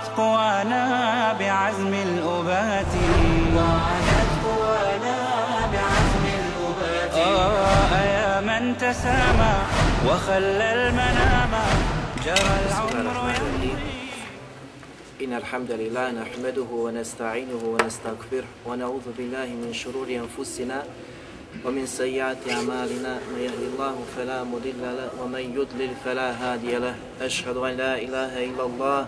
وعادت قوانا بعزم الأبات. وعادت قوانا بعزم الأبات. آه يا من تسامى وخلى المنام. جرى العمر إن الحمد لله نحمده ونستعينه ونستغفره ونعوذ بالله من شرور أنفسنا ومن سيئات أعمالنا. من يهد الله فلا مضل له ومن يضلل فلا هادي له. أشهد أن لا إله إلا الله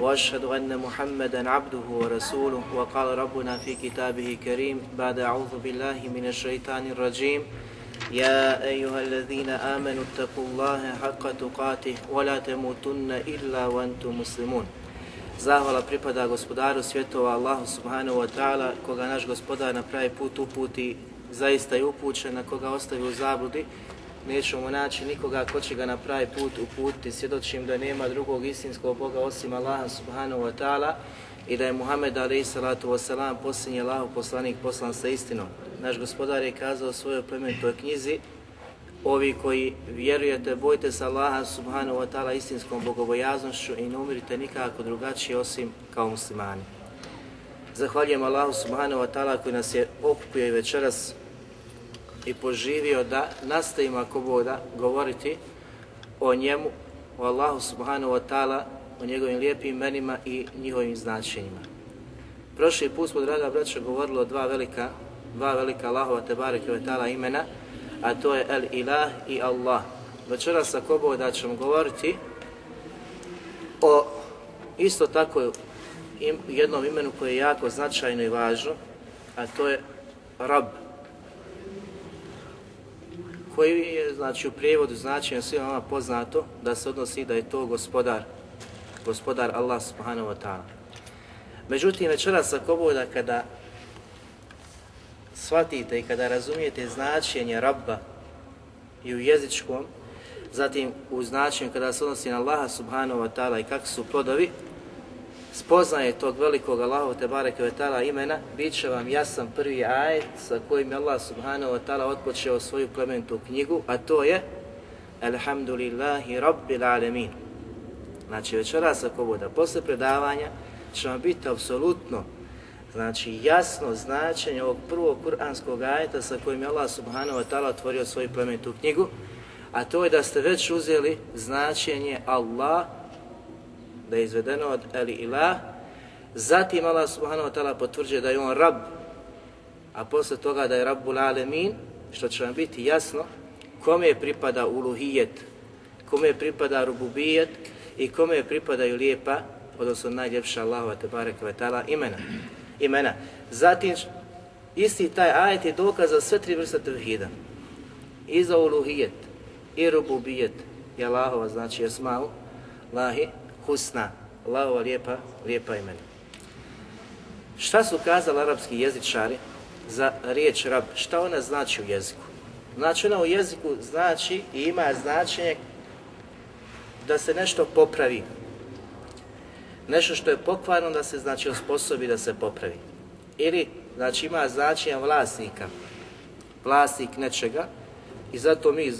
وأشهد أن محمدا عبده ورسوله وقال ربنا في كتابه كريم بعد أعوذ بالله من الشيطان الرجيم يا أيها الذين آمنوا اتقوا الله حق تقاته ولا تموتن إلا وأنتم مسلمون Zahvala pripada gospodaru svjetova Allahu subhanahu wa ta'ala, koga naš gospodar na pravi put uputi, zaista je upućen, a koga ostavi u zabludi, nećemo naći nikoga ko će ga na pravi put uputiti, svjedočim da nema drugog istinskog Boga osim Allaha subhanahu wa ta'ala i da je Muhammed alaih salatu wasalam posljednji poslanik poslan sa istinom. Naš gospodar je kazao u svojoj plemenitoj knjizi, Ovi koji vjerujete, bojte se Allaha subhanahu wa ta'ala istinskom bogobojaznošću i ne umirite nikako drugačije osim kao muslimani. Zahvaljujem Allahu subhanahu wa ta'ala koji nas je okupio i večeras i poživio da nastavimo ako boda govoriti o njemu, o Allahu subhanahu wa ta'ala, o njegovim lijepim imenima i njihovim značenjima. Prošli put smo, draga braća, govorili o dva velika, dva velika Allahova te bareke ve ta'ala imena, a to je El Ilah i Allah. Večeras ako Bog da ćemo govoriti o isto tako jednom imenu koje je jako značajno i važno, a to je Rab. Koji je, znači, u prijevodu značenja svima vama poznato da se odnosi da je to gospodar, gospodar Allah subhanahu wa ta'ala. Međutim, večeras ako Bog da kada shvatite i kada razumijete značenje Rabba i u jezičkom, zatim u značenju kada se odnosi na Allaha subhanahu wa ta'ala i kakvi su plodovi, spoznaje tog velikog Allahov te bareke ve ta'ala imena, bit će vam jasan prvi ajet sa kojim je Allah subhanahu wa ta'ala otpočeo svoju plementu knjigu, a to je Alhamdulillahi Rabbil Alamin. Znači večeras ako bude, posle predavanja će vam biti apsolutno Znači jasno značenje ovog prvog kuranskog ajeta sa kojim je Allah subhanahu wa ta'ala otvorio svoju plemenitu knjigu, a to je da ste već uzeli značenje Allah, da je izvedeno od Eli Ilah, zatim Allah subhanahu wa ta'ala potvrđuje da je on Rab, a posle toga da je Rabbul Alemin, što će vam biti jasno, kome pripada uluhijet, kome pripada rububijet i kome pripadaju lijepa, odnosno najljepša Allahova te barek ve ta'ala imena imena. Zatim, isti taj ajet je dokaz za sve tri vrste tevhida. I za uluhijet, i rububijet, i Allahova, znači esmau, lahi, husna, Allahova lijepa, lijepa imena. Šta su kazali arapski jezičari za riječ rab? Šta ona znači u jeziku? Znači ona u jeziku znači i ima značenje da se nešto popravi, nešto što je pokvarno da se znači osposobi da se popravi. Ili znači ima značenja vlasnika, vlasnik nečega i zato mi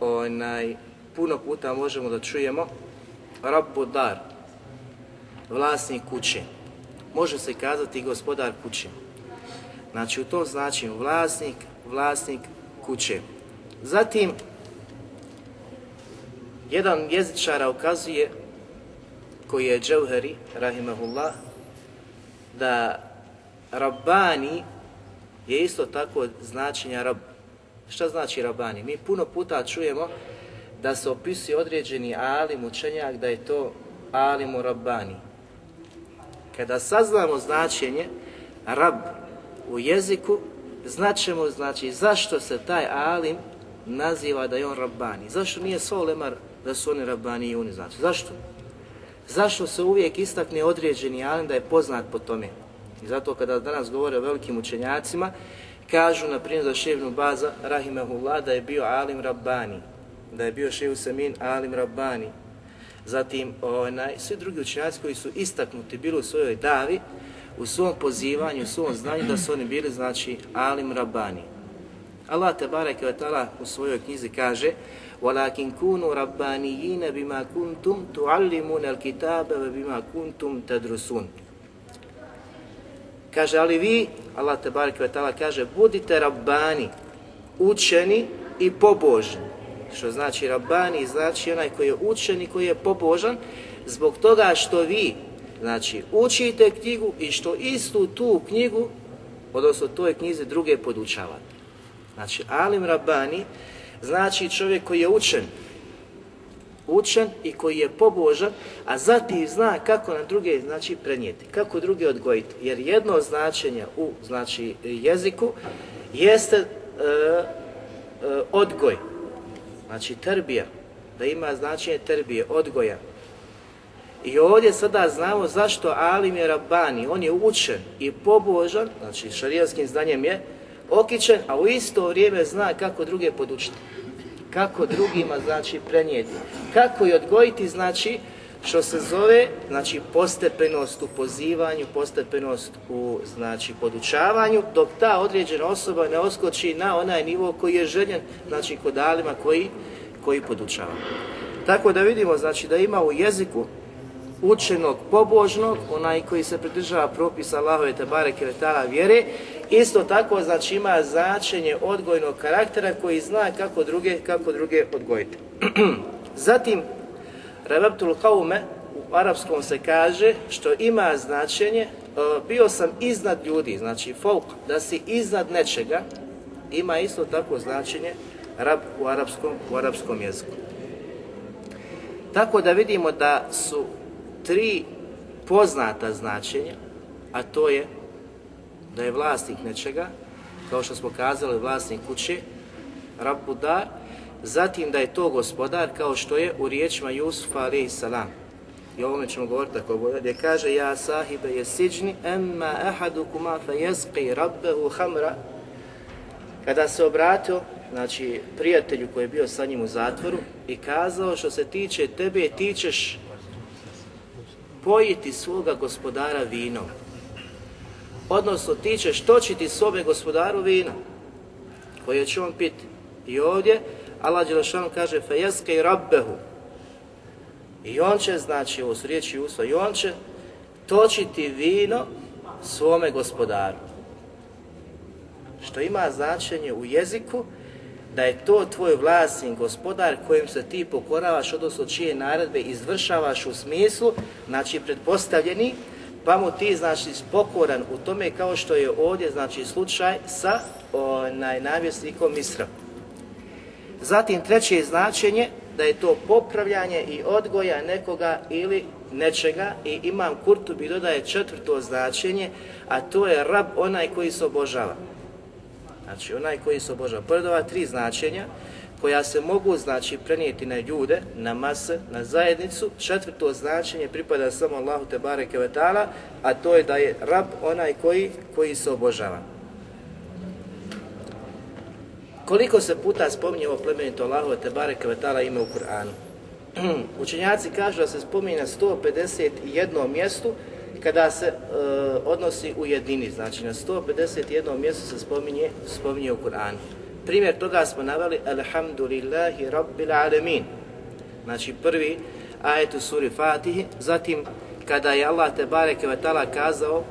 onaj, puno puta možemo da čujemo Rabbu dar, vlasnik kuće. Može se kazati gospodar kuće. Znači u tom značenju vlasnik, vlasnik kuće. Zatim, jedan jezičara ukazuje koji je Džauheri, rahimahullah, da Rabbani je isto tako značenja Rab. Šta znači Rabbani? Mi puno puta čujemo da se opisuje određeni alim, učenjak, da je to alimu Rabbani. Kada saznamo značenje Rab u jeziku, značemo znači zašto se taj alim naziva da je on Rabbani. Zašto nije sva lemar da su oni Rabbani i oni znači? Zašto? Zašto se uvijek istakne određeni alim da je poznat po tome? I zato kada danas govore o velikim učenjacima, kažu na primjer za Ševnu Baza, Rahimahullah, da je bio alim Rabbani, da je bio Ševu Semin alim Rabbani. Zatim, onaj, svi drugi učenjaci koji su istaknuti bili u svojoj davi, u svom pozivanju, u svom znanju, da su oni bili, znači, alim Rabbani. Allah te bareke ve u svojoj knjizi kaže: "Walakin kunu rabbaniyina bima kuntum tuallimuna al-kitaba wa bima kuntum tadrusun." Kaže, ali vi, Allah te bareke ve kaže, budite rabbani, učeni i pobožni. Što znači rabbani, znači onaj koji je učen i koji je pobožan, zbog toga što vi, znači, učite knjigu i što istu tu knjigu, odnosno toj knjizi druge podučavate. Znači, alim rabbani znači čovjek koji je učen, učen i koji je pobožan, a zatim zna kako na druge znači prenijeti, kako druge odgojiti. Jer jedno značenje u znači jeziku jeste e, e, odgoj, znači terbija, da ima značenje terbije, odgoja. I ovdje sada znamo zašto Alim je Rabbani, on je učen i pobožan, znači šarijanskim znanjem je okićen, a u isto vrijeme zna kako druge podučiti. Kako drugima, znači, prenijeti. Kako i odgojiti, znači, što se zove, znači, postepenost u pozivanju, postepenost u, znači, podučavanju, dok ta određena osoba ne oskoči na onaj nivo koji je željen, znači, kod alima koji, koji podučava. Tako da vidimo, znači, da ima u jeziku učenog, pobožnog, onaj koji se pridržava propisa Allahove te bareke vetala vjere, isto tako znači ima značenje odgojnog karaktera koji zna kako druge, kako druge odgojiti. Zatim, Rebabtul Kaume u arapskom se kaže što ima značenje, bio sam iznad ljudi, znači folk, da si iznad nečega, ima isto tako značenje rab u arapskom, u arapskom jeziku. Tako da vidimo da su tri poznata značenja, a to je da je vlasnik nečega, kao što smo kazali vlasnik kuće, Rabbudar, zatim da je to gospodar kao što je u riječima Jusufa alaihi salam. I ovome ćemo govoriti tako bolje, gdje kaže Ja sahibe je emma ehadukuma fe jezqi rabbehu hamra. Kada se obratio, znači prijatelju koji je bio sa njim u zatvoru i kazao što se tiče tebe, ti ćeš pojiti svoga gospodara vinom. Odnosno, ti ćeš točiti svome gospodaru vino koje će on piti. I ovdje Allah Đelešanu kaže fejeske i rabbehu. I on će, znači, ovo su riječi usva, i on će točiti vino svome gospodaru. Što ima značenje u jeziku, da je to tvoj vlasnik, gospodar kojem se ti pokoravaš, odnosno čije naredbe izvršavaš u smislu, znači pretpostavljeni, pa mu ti znači pokoran u tome kao što je ovdje znači slučaj sa onaj navjesnikom Misra. Zatim treće značenje da je to popravljanje i odgoja nekoga ili nečega i imam Kurtubi dodaje četvrto značenje, a to je rab onaj koji se obožava. Znači onaj koji se obožava. Pored ova tri značenja koja se mogu znači prenijeti na ljude, na mase, na zajednicu, četvrto značenje pripada samo Allahu te bareke a to je da je rab onaj koji koji se obožava. Koliko se puta spominje ovo plemenito Allahu te bareke ime u Kur'anu? Učenjaci kažu da se spominje na 151 mjestu kada se e, odnosi u jedini, znači na 151 mjestu se spominje, spominje u Kur'anu. Primjer toga smo navali Alhamdulillahi Rabbil Alamin. Znači prvi ajet u suri Fatihi, zatim kada je Allah te bareke kazao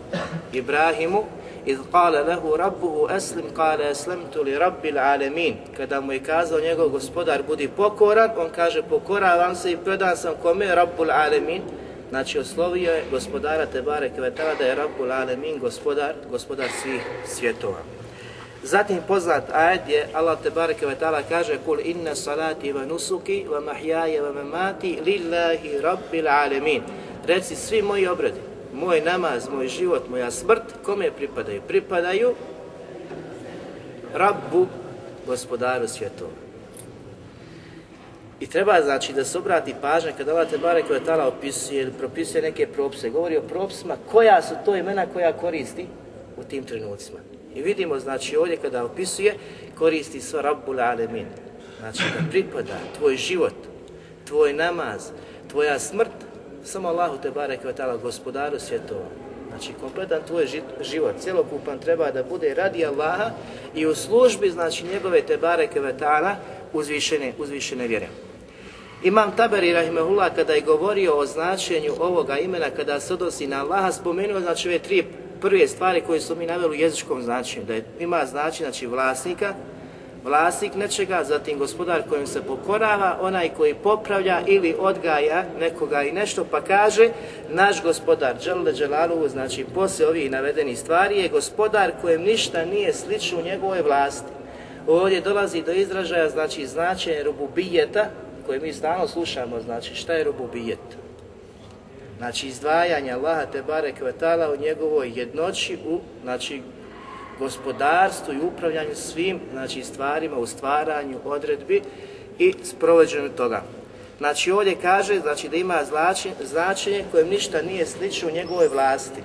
Ibrahimu iz qala lahu rabbuhu aslim qala aslamtu li rabbil alamin kada mu je kazao njegov gospodar budi pokoran on kaže pokoravam se i predan sam kome rabbul alamin Znači oslovio je gospodara Tebare Kvetala da je Rabbul Alemin gospodar, gospodar svih svjetova. Zatim poznat ajed je Allah Tebare Kvetala kaže Kul inna salati wa nusuki wa mahjaje wa mamati lillahi Rabbil Alemin. Reci svi moji obredi, moj namaz, moj život, moja smrt, kome pripadaju? Pripadaju Rabbu, gospodaru svjetova. I treba znači da se obrati pažnja kada Allah te barek tala opisuje ili propisuje neke propise, govori o propisima koja su to imena koja koristi u tim trenucima. I vidimo znači ovdje kada opisuje koristi sva Rabbul Alemin. Znači da pripada tvoj život, tvoj namaz, tvoja smrt, samo Allahu te barek tala gospodaru svjetova. Znači kompletan tvoj život, cjelokupan treba da bude radi Allaha i u službi znači njegove te bareke vetala uzvišene, uzvišene vjere. Imam Taberi Rahimahullah kada je govorio o značenju ovoga imena kada se odnosi na Allaha spomenuo znači ove tri prve stvari koje su mi naveli u jezičkom značenju. Da je, ima znači, znači vlasnika, vlasnik nečega, zatim gospodar kojim se pokorava, onaj koji popravlja ili odgaja nekoga i nešto, pa kaže naš gospodar, Đalde Đelaluhu, znači poslije ovih navedenih stvari je gospodar kojem ništa nije slično u njegovoj vlasti. Ovdje dolazi do izražaja, znači značenje rububijeta, koje mi stalno slušamo, znači šta je rububijet? Znači izdvajanje Allaha te barek u njegovoj jednoći u znači gospodarstvu i upravljanju svim znači stvarima u stvaranju odredbi i sprovođenju toga. Znači ovdje kaže znači da ima značenje kojem ništa nije slično u njegovoj vlasti.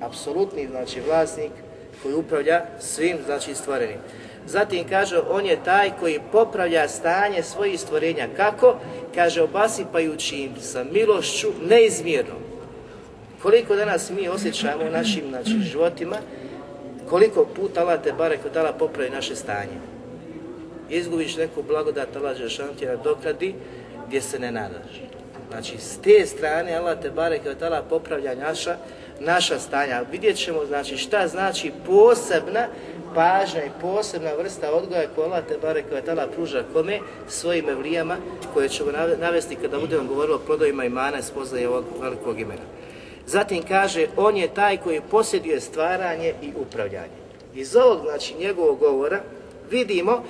Apsolutni znači vlasnik koji upravlja svim znači stvorenim. Zatim kaže, on je taj koji popravlja stanje svojih stvorenja. Kako? Kaže, obasipajući im sa milošću neizmjernom. Koliko danas mi osjećamo u našim znači, životima, koliko puta Allah te barek dala popravi naše stanje. Izgubiš neku blagodat Allah Žešantjera dokradi gdje se ne nadaš. Znači, s te strane Allah te barek dala popravlja naša, naša stanja. Vidjet ćemo znači, šta znači posebna pažnja i posebna vrsta odgoja koja Allah te barek tala pruža kome svojim evlijama koje ćemo navesti kada budemo govorili o plodovima imana spoznaje ovog velikog imena. Zatim kaže, on je taj koji posjeduje stvaranje i upravljanje. Iz ovog, znači, njegovog govora vidimo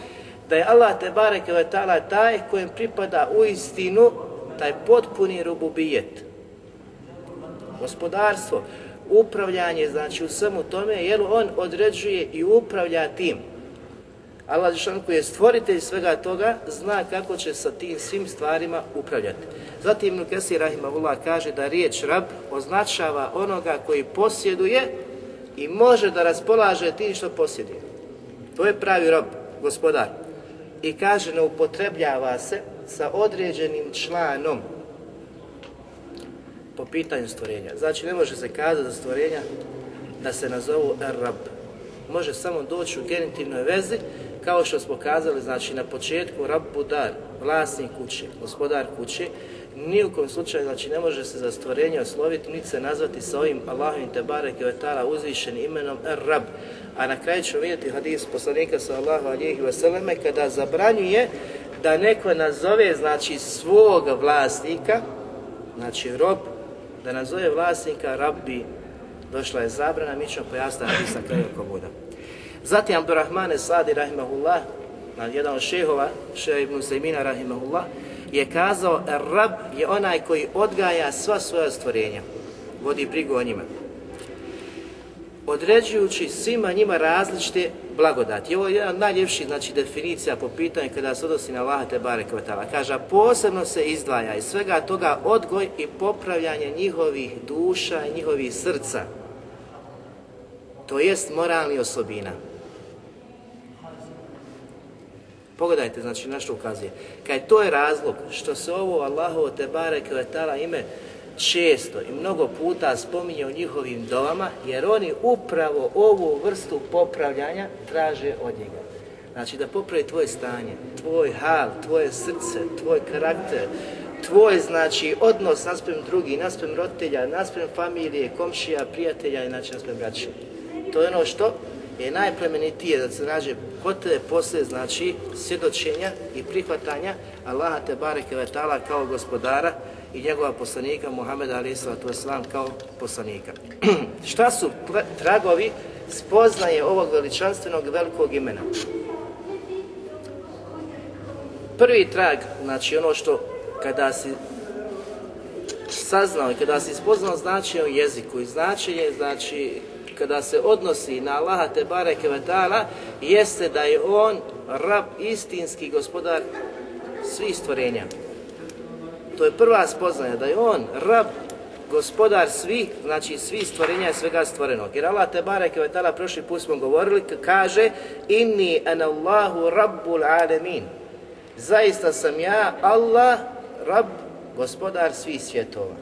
da je Allah te barek tala taj kojem pripada u istinu taj potpuni rububijet. Gospodarstvo, upravljanje, znači u svemu tome, jer on određuje i upravlja tim. Allah koji je stvoritelj svega toga, zna kako će sa tim svim stvarima upravljati. Zatim Ibn Kesir Rahimahullah kaže da riječ rab označava onoga koji posjeduje i može da raspolaže tim što posjeduje. To je pravi rob, gospodar. I kaže ne upotrebljava se sa određenim članom po pitanju stvorenja. Znači ne može se kazati za stvorenja da se nazovu Rab. Može samo doći u genitivnoj vezi, kao što smo kazali, znači na početku Rab Budar, vlasnik kuće, gospodar kuće, ni u kojem slučaju, znači ne može se za stvorenje osloviti, niti se nazvati sa ovim Allahovim Tebare Kvetala uzvišenim imenom Rab. A na kraju ćemo vidjeti hadis poslanika sallahu alihi vseleme kada zabranjuje da neko nazove znači svog vlasnika, znači rob, da nazove vlasnika rabbi, došla je zabrana, mi ćemo pojasniti hadisa kraju ako bude. Zatim Abdurrahmane Sadi rahimahullah, jedan od šehova, šeha ibn Sejmina rahimahullah, je kazao rab je onaj koji odgaja sva svoja stvorenja, vodi brigu o njima određujući svima njima različite blagodati. Ovo je jedna od najljepših znači, definicija po pitanju kada se odnosi na Allaha te barek Kaže, posebno se izdvaja iz svega toga odgoj i popravljanje njihovih duša i njihovih srca. To jest moralni osobina. Pogledajte, znači, na što ukazuje. Kaj to je razlog što se ovo Allahovo te barek ime često i mnogo puta spominje u njihovim dovama, jer oni upravo ovu vrstu popravljanja traže od njega. Znači da popravi tvoje stanje, tvoj hal, tvoje srce, tvoj karakter, tvoj znači odnos naspram drugih, naspram roditelja, naspram familije, komšija, prijatelja i znači naspram braća. To je ono što je najplemenitije da se nađe kod tebe poslije znači svjedočenja i prihvatanja Allaha te bareke kao gospodara i njegova poslanika Muhameda alaih kao poslanika. Šta su tragovi spoznaje ovog veličanstvenog velikog imena? Prvi trag, znači ono što kada si saznao i kada si spoznao značenje u jeziku i značenje, znači kada se odnosi na Allaha te bareke jeste da je on rab istinski gospodar svih stvorenja. To je prva spoznaja, da je on rab, gospodar svih, znači svih stvorenja i svega stvorenog. Jer Allah te bareke ve ta'ala prošli put smo govorili, kaže Inni an Allahu rabbul alemin. Zaista sam ja, Allah, rab, gospodar svih svjetova.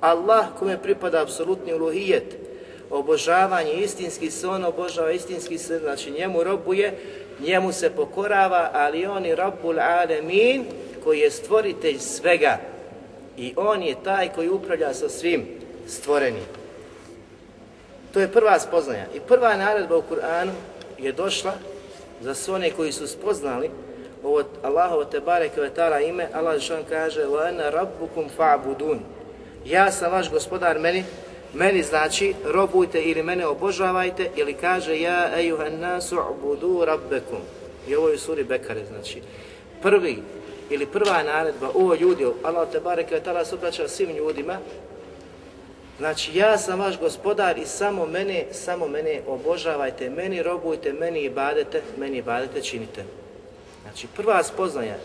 Allah kome pripada apsolutni uluhijet, obožavanje, istinski se on obožava, istinski se, znači njemu robuje, njemu se pokorava, ali on je Rabbul Alemin koji je stvoritelj svega i on je taj koji upravlja sa svim stvorenim. To je prva spoznaja. I prva naredba u Kur'anu je došla za sve one koji su spoznali ovo Allahovo te bareke ve ime, Allah što kaže ana rabbukum fa'budun. Ja sam vaš gospodar, meni meni znači robujte ili mene obožavajte ili kaže ja ejuhan nasu ubudu rabbekum. I ovo je u suri Bekare, znači prvi ili prva naredba, ovo ljudi, Allah te bareke ve ta'ala se obraća svim ljudima, Znači, ja sam vaš gospodar i samo mene, samo mene obožavajte, meni robujte, meni i badete, meni i badete činite. Znači, prva spoznaja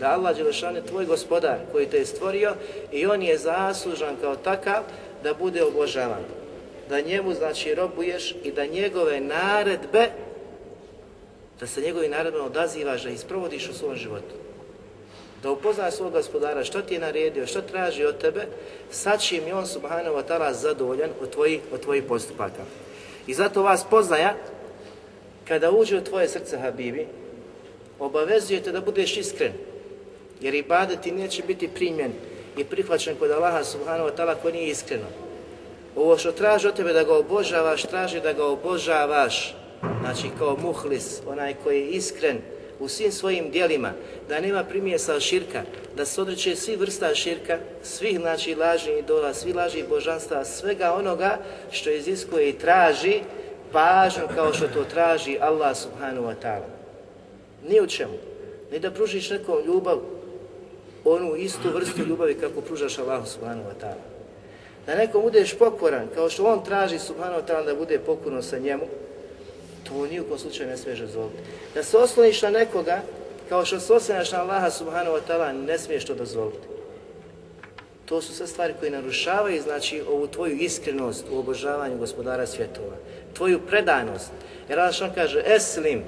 da Allah Đelešan je tvoj gospodar koji te je stvorio i on je zaslužan kao takav da bude obožavan. Da njemu, znači, robuješ i da njegove naredbe, da se njegovi naredbe odazivaš, da isprovodiš u svom životu. Da upoznaš svog gospodara, što ti je naredio, što traži od tebe, sad čim je on, subhanahu wa ta'ala, zadovoljan od tvojih, od postupaka. I zato vas poznaja, kada uđe u tvoje srce, Habibi, obavezujete da budeš iskren, jer i ti neće biti primjen i prihvaćen kod Allaha subhanahu wa ta'ala ko nije iskreno. Ovo što traži od tebe da ga obožavaš, traži da ga obožavaš, znači kao muhlis, onaj koji je iskren u svim svojim dijelima, da nema primjesa širka, da se odreće svi vrsta širka, svih znači lažnih idola, svi lažnih božanstva, svega onoga što iziskuje i traži pažnju kao što to traži Allah subhanahu wa ta'ala. Ni u čemu. Ni da pružiš nekom ljubav, onu istu vrstu ljubavi kako pružaš Allahu subhanahu wa ta'ala. Da nekom budeš pokoran, kao što on traži subhanahu wa ta'ala da bude pokorno sa njemu, to ni u kom slučaju ne smiješ dozvoliti. Da se osloniš na nekoga, kao što se osloniš na Allaha subhanahu wa ta'ala, ne smiješ to dozvoliti. To su sve stvari koje narušavaju, znači, ovu tvoju iskrenost u obožavanju gospodara svjetova. Tvoju predanost. Jer Allah kaže, eslim,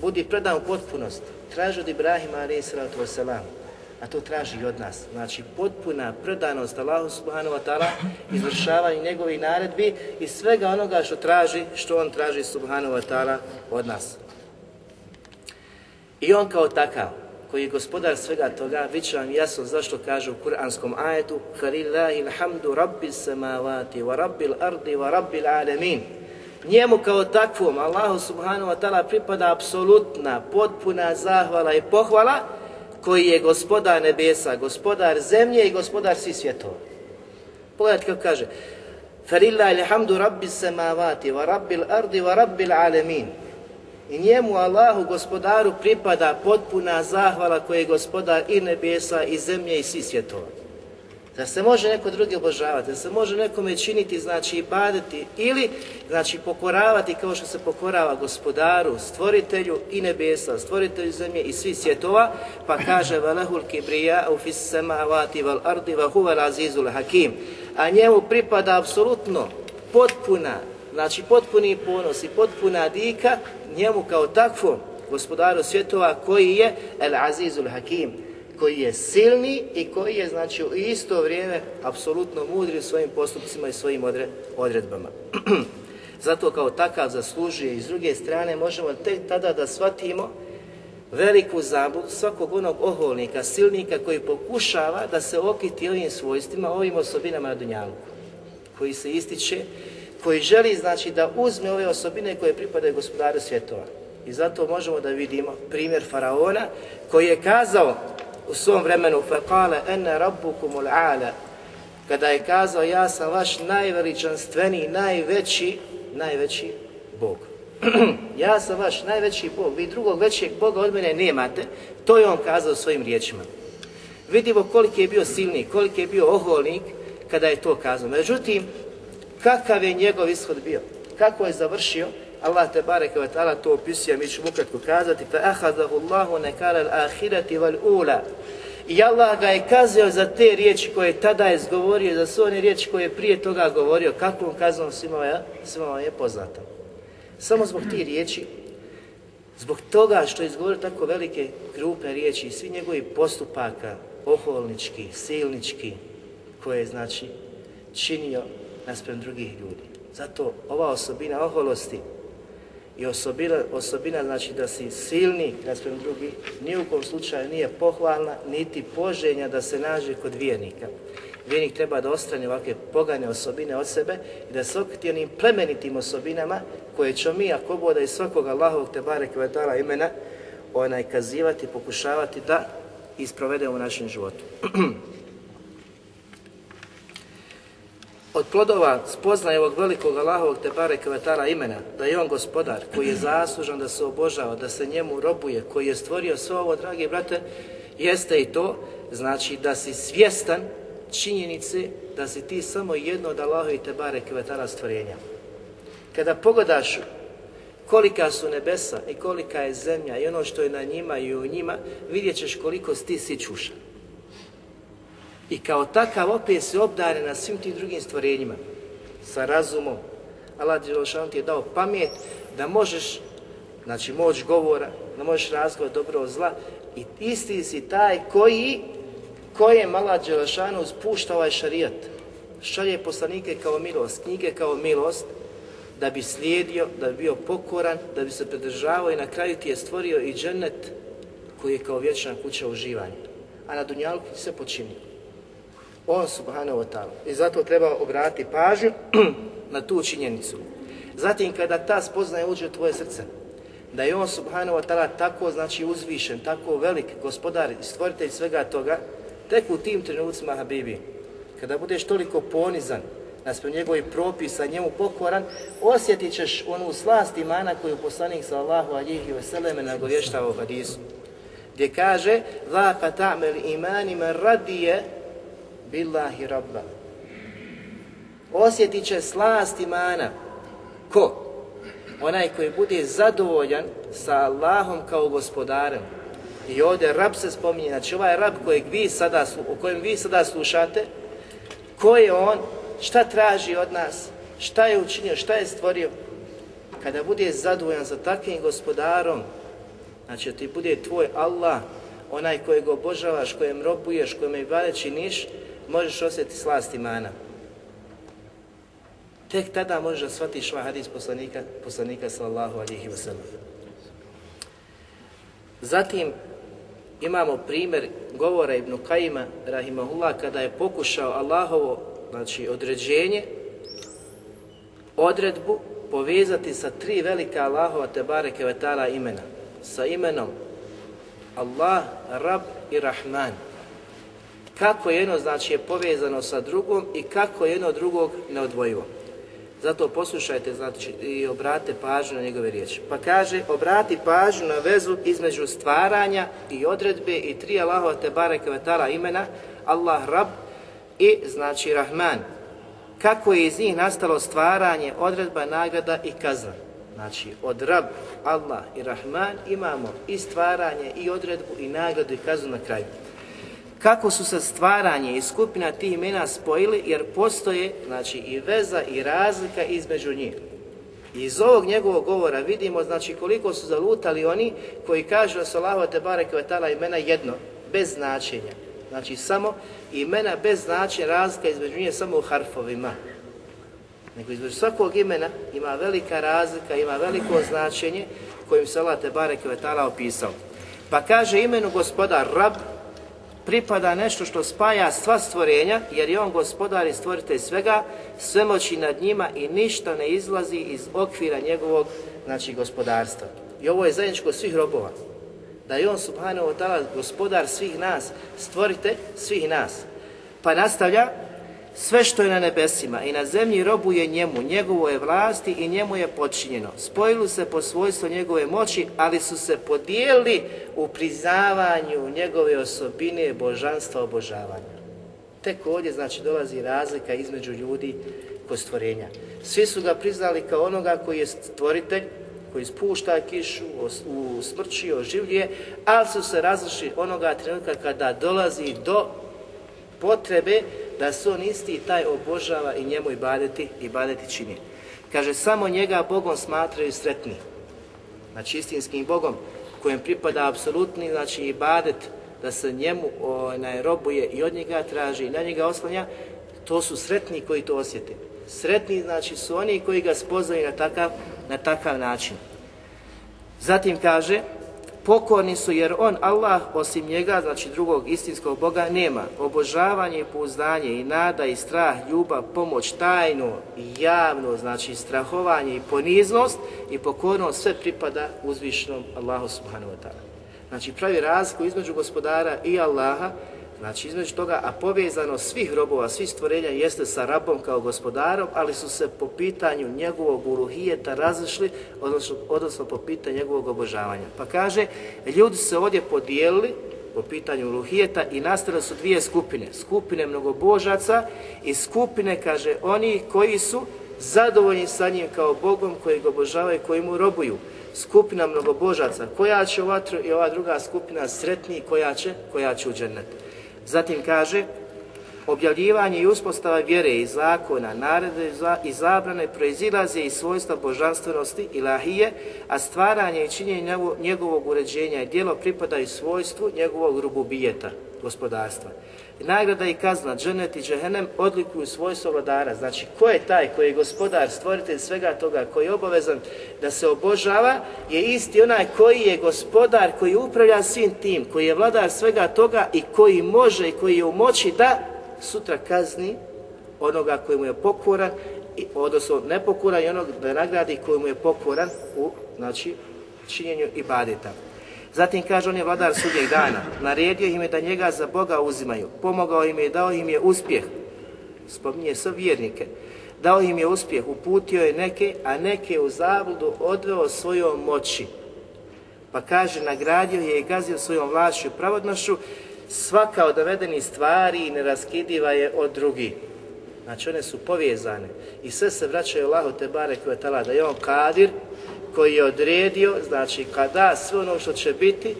budi predan u potpunosti. Traži od Ibrahima, alaih sallatu wasalam, a to traži od nas. Znači potpuna predanost Allahu subhanahu wa ta'ala, izvršavanje njegovih naredbi i svega onoga što traži, što on traži subhanahu wa ta'ala od nas. I on kao takav, koji je gospodar svega toga, bit će vam jasno zašto kaže u kuranskom ajetu Halillahi alhamdu rabbil samavati wa rabbil ardi wa rabbil alemin. Njemu kao takvom, Allahu subhanahu wa ta'ala pripada apsolutna, potpuna zahvala i pohvala, koji je gospodar nebesa, gospodar zemlje i gospodar svih svjetova. Pogledajte kako kaže. Farilla ilhamdu rabbi samavati wa rabbil ardi wa rabbil alemin. I njemu Allahu gospodaru pripada potpuna zahvala koji je gospodar i nebesa i zemlje i svih svjetova. Da se može neko drugi obožavati, da se može nekome činiti, znači i baditi ili znači pokoravati kao što se pokorava gospodaru, stvoritelju i nebesa, stvoritelju zemlje i svih svjetova, pa kaže velehul kibrija u fis samavati val ardi wa huwa azizul hakim. A njemu pripada apsolutno potpuna, znači potpuni ponos i potpuna dika njemu kao takvom gospodaru svjetova koji je el azizul hakim koji je silni i koji je znači u isto vrijeme apsolutno mudri u svojim postupcima i svojim odredbama. Zato kao takav zaslužuje i s druge strane možemo tek tada da shvatimo veliku zabludu svakog onog oholnika, silnika koji pokušava da se okiti ovim svojstvima, ovim osobinama na Dunjalku, koji se ističe, koji želi znači da uzme ove osobine koje pripadaju gospodaru svjetova. I zato možemo da vidimo primjer Faraona koji je kazao u svom vremenu fekale ene rabbukumul ala kada je kazao ja sam vaš najveličanstveniji, najveći, najveći Bog. ja sam vaš najveći Bog, vi drugog većeg Boga od mene nemate, to je on kazao svojim riječima. Vidimo koliki je bio silnik, koliki je bio oholnik kada je to kazao. Međutim, kakav je njegov ishod bio, kako je završio, Allah te bareke ve ta'ala to opisuje, mi ćemo ukratko kazati, fa ahadahu Allahu nekara al-ahirati wal ula. I Allah ga je kazio za te riječi koje tada je izgovorio, za sve one riječi koje je prije toga govorio, kakvom kaznom svima je, svima vam je poznata. Samo zbog tih riječi, zbog toga što je izgovorio tako velike grupe riječi i svi njegovi postupaka, oholnički, silnički, koje je znači činio naspram drugih ljudi. Zato ova osobina oholosti i osobina, osobina znači da si silni naspram drugih, ni u kom slučaju nije pohvalna, niti poženja da se nađe kod vjernika. Vjernik treba da ostrani ovakve pogane osobine od sebe i da se okriti onim plemenitim osobinama koje ćemo mi, ako boda iz svakog Allahovog te barek imena, onaj kazivati, pokušavati da isprovedemo u našem životu. Od plodova spoznaje ovog velikog Allahovog te barek vetala imena, da je on gospodar koji je zaslužan da se obožava, da se njemu robuje, koji je stvorio sve ovo, dragi brate, jeste i to, znači da si svjestan činjenice da si ti samo jedno od Allahovi te barek vetala stvorenja. Kada pogledaš kolika su nebesa i kolika je zemlja i ono što je na njima i u njima, vidjet ćeš koliko si ti. I kao takav opet se obdare na svim tim drugim stvorenjima, sa razumom. Allah Đelšan ti je dao pamet da možeš, znači moć govora, da možeš razgovor dobro od zla i isti si taj koji, kojem Allah Đelšanu spušta ovaj šarijat. Šalje poslanike kao milost, knjige kao milost, da bi slijedio, da bi bio pokoran, da bi se pridržavao i na kraju ti je stvorio i džennet koji je kao vječna kuća uživanja. A na Dunjalku se počinio. On subhanahu wa ta'ala. I zato treba obratiti pažnju na tu činjenicu. Zatim kada ta spoznaje uđe u tvoje srce, da je on subhanahu wa ta'ala tako znači uzvišen, tako velik gospodar i stvoritelj svega toga, tek u tim trenucima Habibi, kada budeš toliko ponizan, naspram njegovih propisa, njemu pokoran, osjetit ćeš onu slast imana koju poslanik sallahu alihi vseleme nagovještava u hadisu. Gdje kaže, Vaka ta'mel imanima radije billahi rabba. Osjetit će slast imana. Ko? Onaj koji bude zadovoljan sa Allahom kao gospodarem. I ovdje rab se spominje, znači ovaj rab kojeg vi sada, o kojem vi sada slušate, ko je on, šta traži od nas, šta je učinio, šta je stvorio. Kada bude zadovoljan sa takvim gospodarom, znači ti bude tvoj Allah, onaj kojeg obožavaš, kojem robuješ, kojem i činiš, možeš osjetiti slast imana. Tek tada možeš da shvatiš ovaj hadis poslanika, poslanika sallallahu alihi wasallam. Zatim imamo primjer govora Ibn Kajima, rahimahullah, kada je pokušao Allahovo znači, određenje, odredbu povezati sa tri velika Allahova Tebare Kevetala imena. Sa imenom Allah, Rab i Rahman kako jedno znači je povezano sa drugom i kako jedno drugog neodvojivo. Zato poslušajte znači, i obrate pažnju na njegove riječi. Pa kaže, obrati pažnju na vezu između stvaranja i odredbe i tri Allahova te bareke imena, Allah Rab i znači Rahman. Kako je iz njih nastalo stvaranje, odredba, nagrada i kazna. Znači, od Rab, Allah i Rahman imamo i stvaranje, i odredbu, i nagradu, i kaznu na kraju kako su se stvaranje i skupina tih imena spojili, jer postoje znači, i veza i razlika između njih. Iz ovog njegovog govora vidimo znači koliko su zalutali oni koji kažu da su Allaho te bareke imena jedno, bez značenja. Znači samo imena bez značenja, razlika između njih samo u harfovima. Nego između svakog imena ima velika razlika, ima veliko značenje kojim se Allah te bareke opisao. Pa kaže imenu gospodar Rab, pripada nešto što spaja sva stvorenja, jer je on gospodar i stvoritelj svega, svemoći nad njima i ništa ne izlazi iz okvira njegovog znači, gospodarstva. I ovo je zajedničko svih robova. Da je on subhanahu wa ta'ala gospodar svih nas, stvorite svih nas. Pa nastavlja, sve što je na nebesima i na zemlji robuje njemu, njegovo je vlasti i njemu je počinjeno. Spojili se po svojstvu njegove moći, ali su se podijelili u priznavanju njegove osobine božanstva obožavanja. Tek ovdje znači dolazi razlika između ljudi kod stvorenja. Svi su ga priznali kao onoga koji je stvoritelj, koji spušta kišu, usmrći, oživljuje, ali su se različili onoga trenutka kada dolazi do potrebe da se on isti taj obožava i njemu i badeti i badeti čini. Kaže, samo njega Bogom smatraju sretni. Znači istinskim Bogom kojem pripada apsolutni, znači i badet, da se njemu onaj, robuje i od njega traži i na njega oslanja, to su sretni koji to osjete. Sretni znači su oni koji ga spoznaju na takav, na takav način. Zatim kaže, pokorni su jer on, Allah, osim njega, znači drugog istinskog Boga, nema. Obožavanje i pouzdanje i nada i strah, ljubav, pomoć, tajno i javno, znači strahovanje i poniznost i pokornost, sve pripada uzvišnom Allahu subhanahu wa ta'ala. Znači pravi razliku između gospodara i Allaha, Znači između toga, a povezano svih robova, svih stvorenja jeste sa rabom kao gospodarom, ali su se po pitanju njegovog uruhijeta razišli, odnosno, odnosno po pitanju njegovog obožavanja. Pa kaže, ljudi se ovdje podijelili po pitanju uruhijeta i nastale su dvije skupine. Skupine mnogobožaca i skupine, kaže, oni koji su zadovoljni sa njim kao Bogom, koji ga obožavaju, koji mu robuju. Skupina mnogobožaca, koja će u vatru i ova druga skupina sretniji, koja će, koja će u džennetu. Zatim kaže, objavljivanje i uspostava vjere i zakona, narede i zabrane proizilaze iz svojstva božanstvenosti ilahije, a stvaranje i činjenje njegovog uređenja i djelo pripadaju svojstvu njegovog rububijeta, gospodarstva. Nagrada i kazna, dženet i džehenem odlikuju svojstvo vladara. Znači, ko je taj koji je gospodar, stvoritelj svega toga, koji je obavezan da se obožava, je isti onaj koji je gospodar, koji upravlja svim tim, koji je vladar svega toga i koji može i koji je u moći da sutra kazni onoga koji mu je pokoran, odnosno nepokoran i onog da nagradi koji mu je pokoran u znači, činjenju i badeta. Zatim kaže on je vladar sudnjeg dana, naredio im je da njega za Boga uzimaju, pomogao im je i dao im je uspjeh, spominje sve vjernike, dao im je uspjeh, uputio je neke, a neke u zabludu odveo svojom moći. Pa kaže, nagradio je i gazio svojom vlašću i pravodnošću, svaka od navedenih stvari neraskidiva je od drugih. Znači one su povezane. I sve se vraćaju Allahu te bare koje je tala da je on kadir koji je odredio, znači kada sve ono što će biti,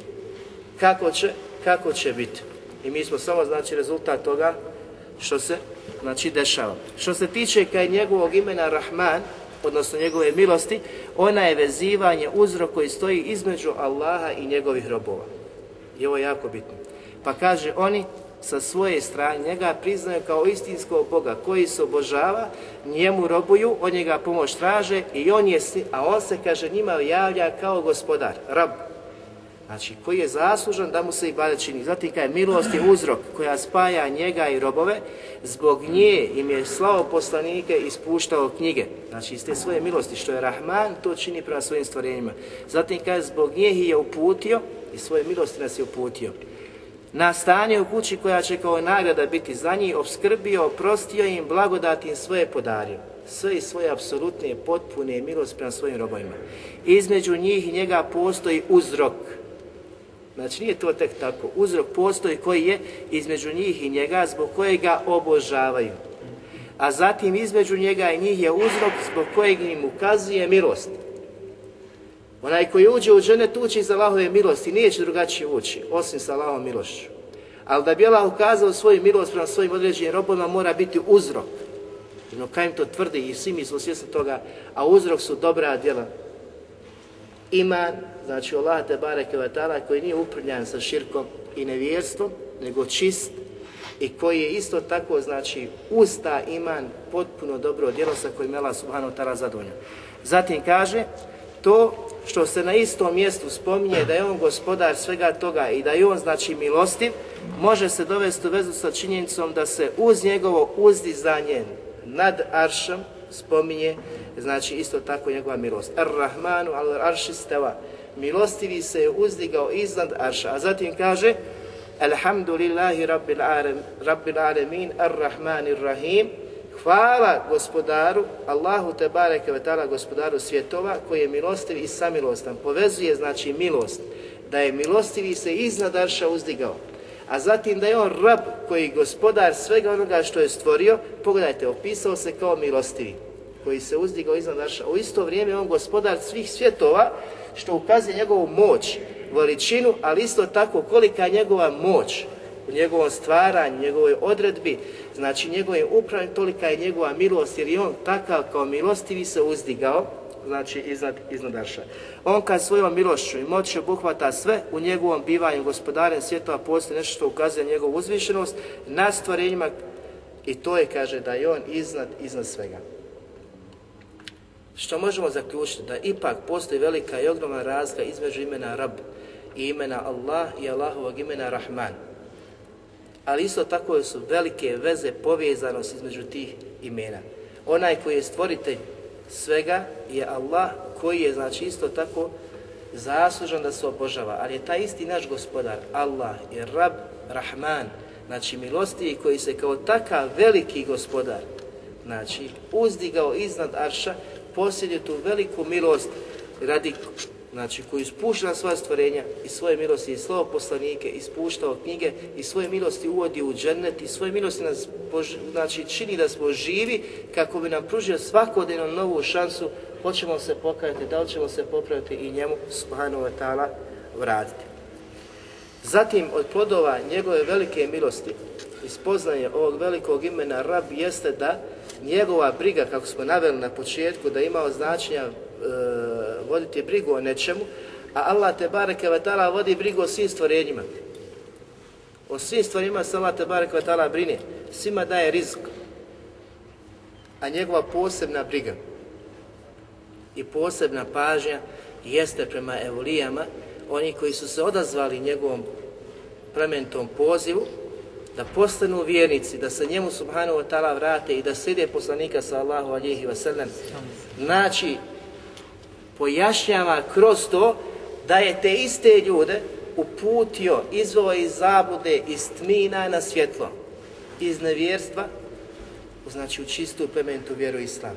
kako će, kako će biti. I mi smo samo znači rezultat toga što se znači dešava. Što se tiče kaj njegovog imena Rahman, odnosno njegove milosti, ona je vezivanje uzrok koji stoji između Allaha i njegovih robova. I ovo je jako bitno. Pa kaže oni sa svoje strane njega priznaju kao istinskog Boga koji se obožava, njemu robuju, od njega pomoć traže i on je, a on se kaže njima javlja kao gospodar, rab. Znači, koji je zaslužan da mu se i bade čini. Zatim je milost je uzrok koja spaja njega i robove, zbog nje im je slavo poslanike ispuštao knjige. Znači, iz te svoje milosti, što je Rahman, to čini prema svojim stvorenjima. Zatim kaže, zbog nje je uputio i svoje milosti nas je uputio na stanje u kući koja će kao nagrada biti za njih, obskrbio, oprostio im, blagodatim svoje podario. Sve i svoje apsolutne, potpune milost prema svojim robovima. Između njih i njega postoji uzrok. Znači nije to tek tako. Uzrok postoji koji je između njih i njega zbog kojeg ga obožavaju. A zatim između njega i njih je uzrok zbog kojeg im ukazuje milost. Onaj koji uđe u žene uči za Allahove milosti, neće drugačije ući, osim sa Allahovom milošću. Ali da bi Allah ukazao svoju milost prema svojim određenim robovima, mora biti uzrok. No kaj im to tvrdi i svi mi smo svjesni toga, a uzrok su dobra djela. Iman, znači Allah te bareke koji nije uprljan sa širkom i nevjerstvom, nego čist i koji je isto tako, znači, usta iman potpuno dobro djelo sa kojim je Allah subhanahu ta'ala zadovoljan. Zatim kaže, to što se na istom mjestu spominje da je on gospodar svega toga i da je on znači milostiv, može se dovesti u vezu sa činjenicom da se uz njegovo uzdizanje nad aršom spominje, znači isto tako njegova milost. Ar-Rahmanu al-Arši. Milostivi se je uzdigao iznad arša. A zatim kaže Alhamdulillahi rabbil, alemin ar-Rahmanir Rahim Hvala gospodaru, Allahu te bareke ve ta'ala gospodaru svjetova koji je milostiv i samilostan. Povezuje znači milost, da je milostivi se iznad Arša uzdigao. a zatim da je on rab koji je gospodar svega onoga što je stvorio, pogledajte, opisao se kao milostivi, koji se uzdigao iznad naša. U isto vrijeme on gospodar svih svjetova, što ukazuje njegovu moć, veličinu, ali isto tako kolika je njegova moć u njegovom stvaranju, njegovoj odredbi, znači njegovim upravljanju, tolika je njegova milost, jer je on takav kao milostivi se uzdigao, znači iznad, iznad Arša. On kad svojom milošću i moći obuhvata sve, u njegovom bivanju gospodarem svjetova postoji nešto što ukazuje njegovu uzvišenost na stvorenjima i to je, kaže, da je on iznad, iznad svega. Što možemo zaključiti? Da ipak postoji velika i ogromna razlika između imena Rab i imena Allah i Allahovog imena Rahman. Ali isto tako su velike veze povezanosti između tih imena. Onaj koji je stvoritelj svega je Allah koji je znači isto tako zaslužan da se obožava, ali je taj isti naš gospodar, Allah je Rab Rahman, znači milostivi koji se kao takav veliki gospodar, znači uzdigao iznad Arša, posjeduje tu veliku milost radi znači koji spušta na svoja stvorenja i svoje milosti i slovo poslanike, ispuštao knjige i svoje milosti uvodi u džennet i svoje milosti nas znači, čini da smo živi kako bi nam pružio svakodnevno novu šansu hoćemo se pokajati, da li ćemo se popraviti i njemu subhanahu wa ta'ala vratiti. Zatim od plodova njegove velike milosti i ovog velikog imena Rab jeste da njegova briga, kako smo naveli na početku, da imao značenja voditi brigu o nečemu, a Allah te bareke vatala vodi brigu o svim stvorenjima. O svim stvorenjima se Allah te bareke vatala brine. Svima daje rizik. A njegova posebna briga i posebna pažnja jeste prema evolijama, oni koji su se odazvali njegovom plementom pozivu, da postanu vjernici, da se njemu subhanahu wa ta'ala vrate i da slijede poslanika sallahu alihi wa sallam. Pojašnjava kroz to da je te iste ljude uputio, izvao iz zabude, iz tmina na svjetlo, iz nevjerstva, znači u čistu plementu vjeru Islama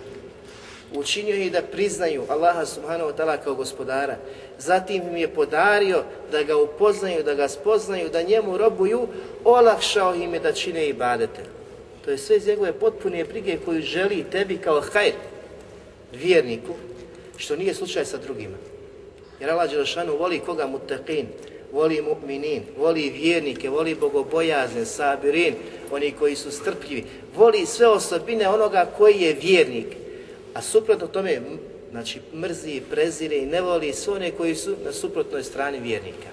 učinio ih da priznaju Allaha subhanahu wa ta'ala kao gospodara. Zatim im je podario da ga upoznaju, da ga spoznaju, da njemu robuju, olakšao im je da čine i badete. To je sve iz njegove potpune brige koju želi tebi kao hajr, vjerniku, što nije slučaj sa drugima. Jer Allah Đelšanu voli koga mutaqin, voli mu'minin, voli vjernike, voli bogobojazne, sabirin, oni koji su strpljivi, voli sve osobine onoga koji je vjernik, a suprotno tome, znači mrzi, prezire i ne voli sve one koji su na suprotnoj strani vjernika.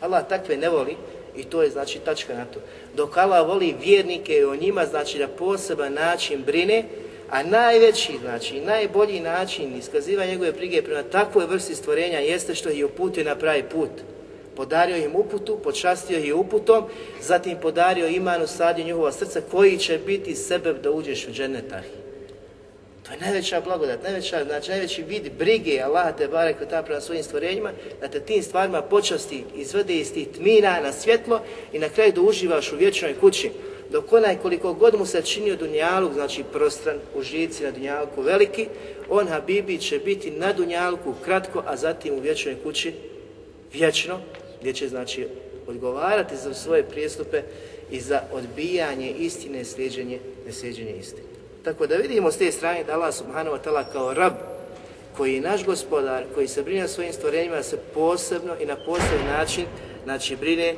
Allah takve ne voli i to je znači tačka na to. Dok Allah voli vjernike i o njima znači da poseban način brine, a najveći, znači najbolji način iskazivanja njegove brige prema takvoj vrsti stvorenja jeste što ih uputio na pravi put. Podario im uputu, počastio ih uputom, zatim podario imanu sadio njihova srca koji će biti sebe da uđeš u dženetah. To je najveća blagodat, najveća, znači najveći vid brige Allaha te barek ta prema svojim stvorenjima, da te tim stvarima počasti izvede iz tih tmina na svjetlo i na kraju da uživaš u vječnoj kući. Dok onaj koliko god mu se činio dunjaluk, znači prostran, u žici na dunjalku veliki, on Habibi će biti na dunjalku kratko, a zatim u vječnoj kući vječno, gdje će znači odgovarati za svoje prijestupe i za odbijanje istine, slijeđenje, neslijeđenje istine. Tako da vidimo s te strane da Allah subhanahu wa ta'ala kao rab, koji je naš gospodar, koji se brine o svojim stvorenjima, se posebno i na poseban način, znači brine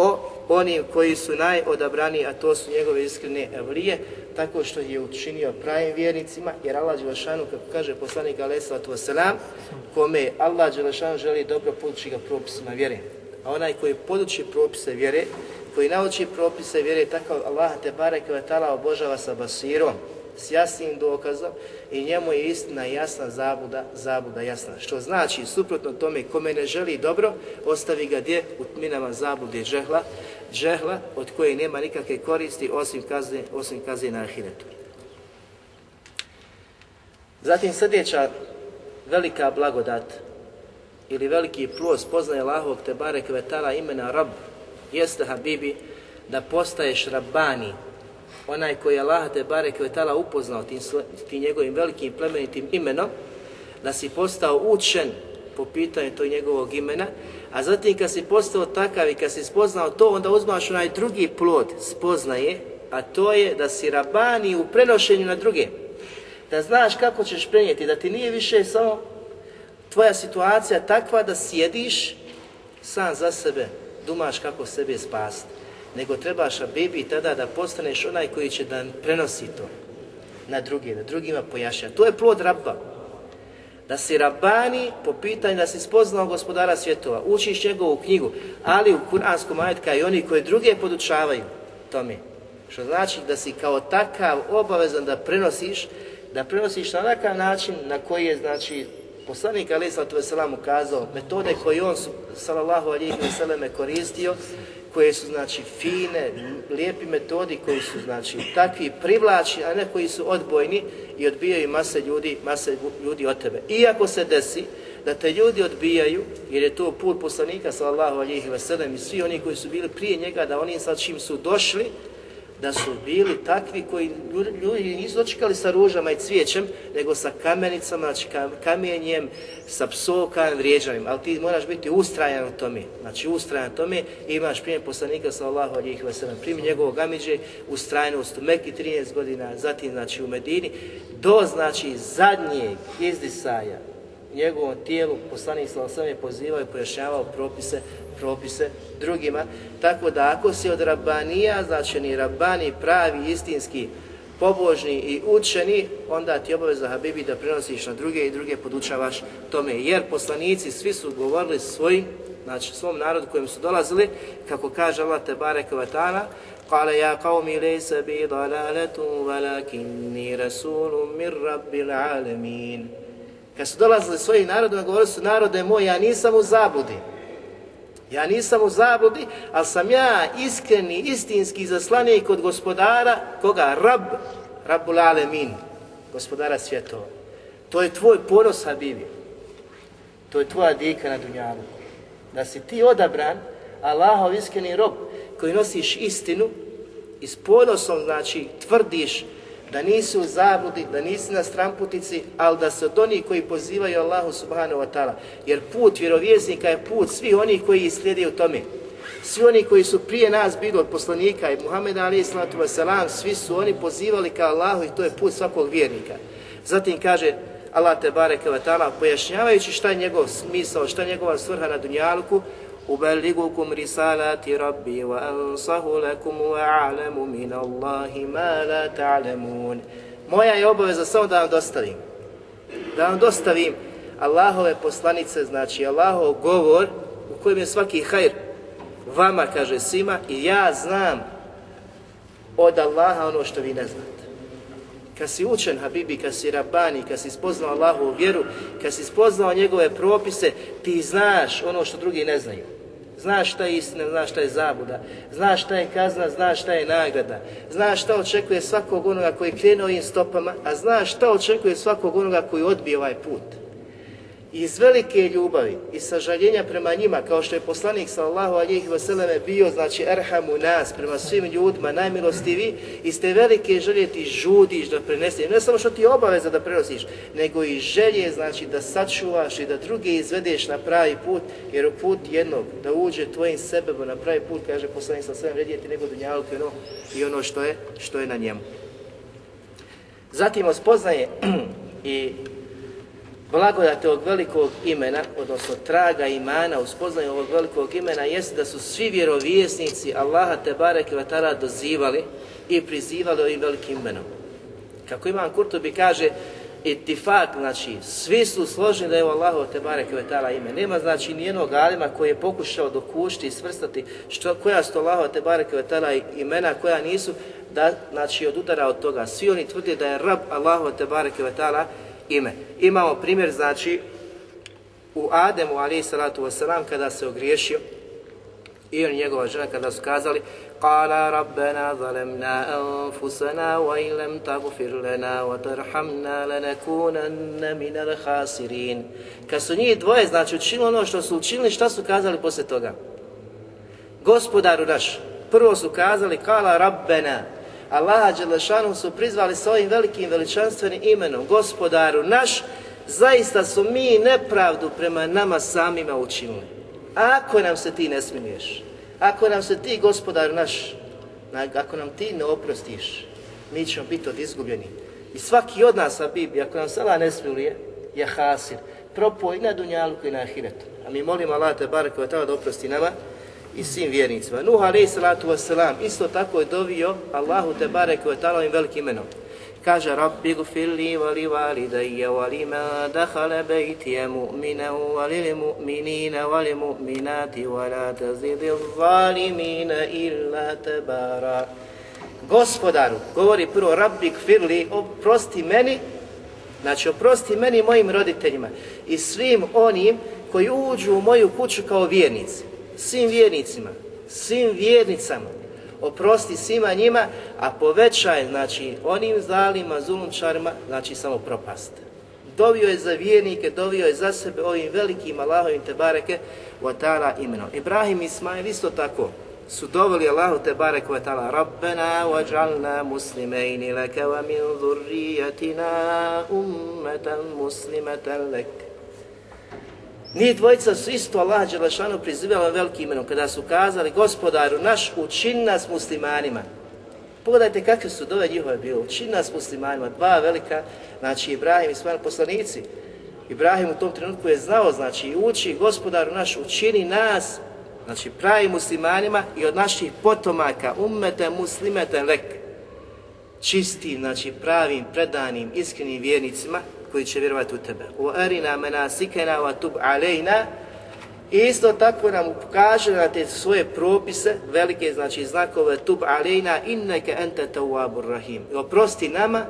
o onim koji su najodabraniji, a to su njegove iskrene evlije, tako što je učinio pravim vjernicima, jer Allah Đelešanu, kako kaže poslanik Alesa salatu wasalam, kome Allah Đelešanu želi dobro podući ga propisima vjere. A onaj koji poduči propise vjere, koji nauči propise vjere, tako Allah te barek obožava sa basirom, s jasnim dokazom i njemu je istina jasna zabuda, zabuda jasna. Što znači, suprotno tome, kome ne želi dobro, ostavi ga gdje? U tminama zabude džehla, džehla od koje nema nikakve koristi osim kazne, osim kazne na ahiretu. Zatim sljedeća velika blagodat ili veliki plus poznaje Allahovog te barek vetala imena Rab jeste Habibi da postaješ Rabbani, onaj koji je Allah te barek tala upoznao tim, tim njegovim velikim plemenitim imenom, da si postao učen po pitanju tog njegovog imena, A zatim kad si postao takav i kad si spoznao to, onda uzmaš onaj drugi plod spoznaje, a to je da si rabani u prenošenju na druge. Da znaš kako ćeš prenijeti, da ti nije više samo tvoja situacija takva da sjediš sam za sebe, dumaš kako sebe spasti. Nego trebaš, bebi, tada da postaneš onaj koji će da prenosi to na druge, da drugima pojašnja. To je plod rabba. Da si rabani po pitanju da si spoznao gospodara svjetova, učiš njegovu knjigu, ali u kuranskom ajetka i oni koji druge podučavaju tome. Što znači da si kao takav obavezan da prenosiš, da prenosiš na takav način na koji je znači poslanik Ali Sallatu ukazao metode koje on sallallahu alihi veseleme koristio koje su znači fine, lijepi metodi koji su znači takvi privlači, a ne koji su odbojni i odbijaju mase ljudi, mase ljudi od tebe. Iako se desi da te ljudi odbijaju, jer je to put poslanika sallallahu alihi veselem i svi oni koji su bili prije njega, da oni sad čim su došli, da su bili takvi koji ljudi nisu dočekali sa ružama i cvijećem, nego sa kamenicama, znači kamenjem, sa psovkajem, vrijeđanjem. Ali ti moraš biti ustrajan u tome. Znači ustrajan u tome i imaš primjer poslanika sallahu alijih veselam. Primjer njegovog amiđe, ustrajnost u Meki 13 godina, zatim znači u Medini, do znači zadnjeg izdisaja njegovom tijelu poslanik sallallahu je pozivao i pojašnjavao propise propise drugima. Tako da ako si od rabanija, znači ni rabani pravi, istinski, pobožni i učeni, onda ti je obaveza Habibi da prenosiš na druge i druge podučavaš tome. Jer poslanici svi su govorili svojim, znači svom narodu kojem su dolazili, kako kaže Allah te barek vatana, Kale ja qavmi lejse bi dalaletu valakinni rasulun mir rabbil alemin. Kad su dolazili svojim narodima, govorili su narode moj, ja nisam u zabudi. Ja nisam u zabludi, ali sam ja iskreni, istinski zaslanik od gospodara, koga? Rab, Rabbul Alemin, gospodara svjetova. To je tvoj ponos, Habibi. To je tvoja dika na dunjalu. Da si ti odabran, Allahov iskreni rob, koji nosiš istinu i s ponosom, znači, tvrdiš da nisu u zabludi, da nisi na stramputici, ali da se od onih koji pozivaju Allahu subhanahu wa ta'ala. Jer put vjerovjesnika je put svi oni koji slijede u tome. Svi oni koji su prije nas bili od poslanika i Muhammeda alaih sallatu wasalam, svi su oni pozivali ka Allahu i to je put svakog vjernika. Zatim kaže Allah te bareke pojašnjavajući šta je njegov smisao, šta je njegova svrha na dunjalku, أبلغكم رسالات ربي وأنصح لكم وأعلم من الله ما لا تعلمون Moja je obaveza samo da vam dostavim. Da vam dostavim Allahove poslanice, znači Allahov govor u kojem je svaki hajr vama, kaže svima, i ja znam od Allaha ono što vi ne znate. Kad si učen, Habibi, kad si rabani, kad si spoznao Allahovu vjeru, kad si spoznao njegove propise, ti znaš ono što drugi ne znaju. Znaš šta je istina, znaš šta je zabuda, znaš šta je kazna, znaš šta je nagrada, znaš šta očekuje svakog onoga koji krene ovim stopama, a znaš šta očekuje svakog onoga koji odbije ovaj put iz velike ljubavi i sažaljenja prema njima, kao što je poslanik sallallahu alihi vseleme bio, znači erhamu nas, prema svim ljudima, najmilostivi, iz te velike želje ti žudiš da preneseš, ne samo što ti je obaveza da prenosiš, nego i želje, znači da sačuvaš i da druge izvedeš na pravi put, jer u put jednog, da uđe tvojim sebebom na pravi put, kaže poslanik sallallahu alihi vseleme, nego dunjalku i ono, i ono što je, što je na njemu. Zatim ospoznaje i blagodat ovog velikog imena, odnosno traga imana u ovog velikog imena jeste da su svi vjerovjesnici Allaha te barek i dozivali i prizivali ovim velikim imenom. Kako Imam Kurtobi kaže, itifak, znači svi su složni da je Allahu te barek i ime. Nema znači nijednog alima koji je pokušao dokušti i svrstati što, koja su Allahu te barek i imena koja nisu da, znači od udara od toga. Svi oni tvrdi da je Rab Allahu te barek i ime. Imamo primjer, znači, u Ademu, ali salatu wasalam, kada se ogriješio, i on njegova žena kada su kazali Kala Rabbena zalemna anfusana wa ilem tagfir lana wa tarhamna lanakunanna minal hasirin. Kad su njih dvoje, znači učinili ono što su učinili, šta su kazali poslije toga? Gospodaru naš, prvo su kazali Kala Rabbena, Allaha Đelešanu su prizvali ovim velikim veličanstvenim imenom, gospodaru naš, zaista su mi nepravdu prema nama samima učinili. Ako nam se ti ne smiješ, ako nam se ti gospodar naš, ako nam ti ne oprostiš, mi ćemo biti od izgubljeni. I svaki od nas, Bibi, ako nam se Allah ne smiluje, je hasir. Propoj i na dunjalku i na ahiretu. A mi molimo Allah te barek da oprosti nama i svim vjernicima. Nuh alaih isto tako je dovio Allahu te barek ovim velikim imenom. Kaže Rabbi gfirli vali validajje vali ma dahala bejtije mu'mina vali mu'minina vali mu'minati la tazidi zalimina illa tebara. Gospodaru, govori prvo Rabbi gfirli, oprosti meni, znači oprosti meni mojim roditeljima i svim onim koji uđu u moju kuću kao vjernici, svim vjernicima, svim vjernicama, oprosti svima njima, a povećaj, znači, onim zalima, zulunčarima, znači samo propast. Dovio je za vjernike, dovio je za sebe ovim velikim Allahovim te bareke wa ta'ala imenom. Ibrahim i Ismail isto tako su doveli Allahu te barek wa ta'ala Rabbena waj'alna muslimeini laka wa min dhurriyatina ummatan muslimatan laka Nije dvojica su isto Allah Đelešanu prizivali velikim imenom. Kada su kazali gospodaru naš učin nas muslimanima. Pogledajte kakve su dove njihove bile, učin nas muslimanima, dva velika, znači Ibrahim i Ismail poslanici. Ibrahim u tom trenutku je znao, znači uči gospodaru naš učini nas, znači pravi muslimanima i od naših potomaka, ummete muslimete lek, čistim, znači pravim, predanim, iskrenim vjernicima, koji će vjerovati u tebe. U arina menasikena wa tub alejna i isto tako nam pokaže na te svoje propise, velike znači znakove tub alejna inneke ente tawwabur rahim. I oprosti nama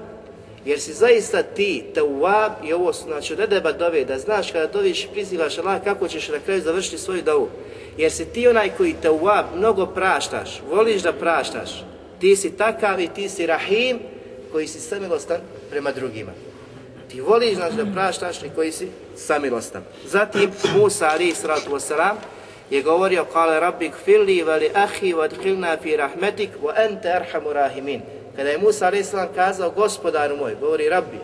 jer si zaista ti tawwab i ovo znači od edeba dove da znaš kada doviš prizivaš Allah kako ćeš na kraju završiti svoju dovu. Jer si ti onaj koji tawwab mnogo praštaš, voliš da praštaš. Ti si takav i ti si rahim koji si samilostan prema drugima. Ti voliš znači da praštaš i koji si samilostan. Zatim Musa alaih sallatu wasalam je govorio kale rabbi gfirli vali ahi vadhilna fi rahmetik wa ente arhamu rahimin. Kada je Musa alaih kazao gospodaru moj, govori rabbi,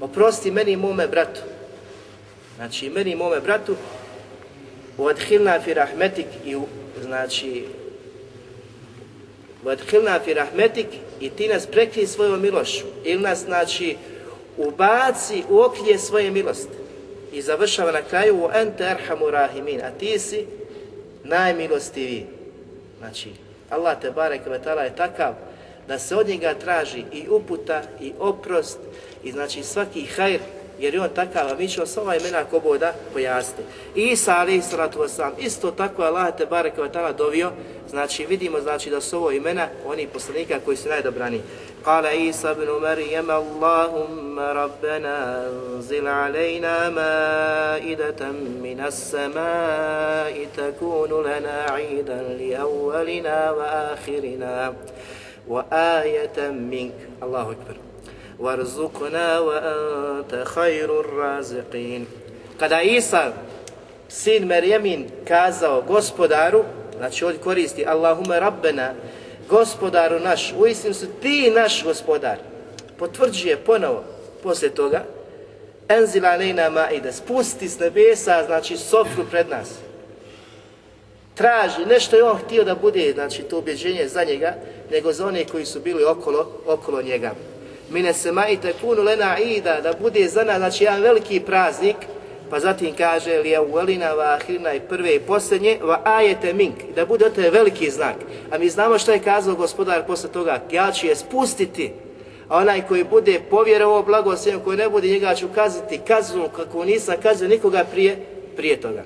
oprosti meni i mome bratu. Znači meni mome bratu vadhilna fi rahmetik i znači vadhilna fi rahmetik i ti nas prekrij svojom milošću. Ili nas znači ubaci u oklje svoje milosti. I završava na kraju u ente arhamu rahimin, a ti si najmilostiviji. Znači, Allah te barek je takav da se od njega traži i uputa i oprost i znači svaki hajr jer je on takav, a mi ćemo sva imena koboda pojasniti. Isa alaih salatu wasalam, isto tako Allah te barek vatala dovio, znači vidimo znači da su ovo imena oni poslanika koji su najdobrani. Kala Isa ibn Marijem, Allahumma rabbena anzil alejna maidatan minas samai takunu lana idan li awalina wa ahirina wa ajetan mink. Allahu akbar. وارزقنا وأنت خير الرازقين Kada Isa, sin Merjemin, kazao gospodaru, znači ovdje koristi Allahume Rabbena, gospodaru naš, uistinu su ti naš gospodar. Potvrđuje ponovo poslije toga, enzila lejna maide, spusti s nebesa, znači sofru pred nas. Traži, nešto je on htio da bude, znači to objeđenje za njega, nego za one koji su bili okolo, okolo njega. Mine se majite kunu lena ida, da bude za nas, znači jedan veliki praznik, pa zatim kaže li uvelina va ahirina i prve i posljednje va ajete mink, da bude to veliki znak. A mi znamo što je kazao gospodar posle toga, ja ću je spustiti, a onaj koji bude povjerovao blagoslovljen, koji ne bude njega ću kazati kaznu kako nisam kazao nikoga prije, prije toga.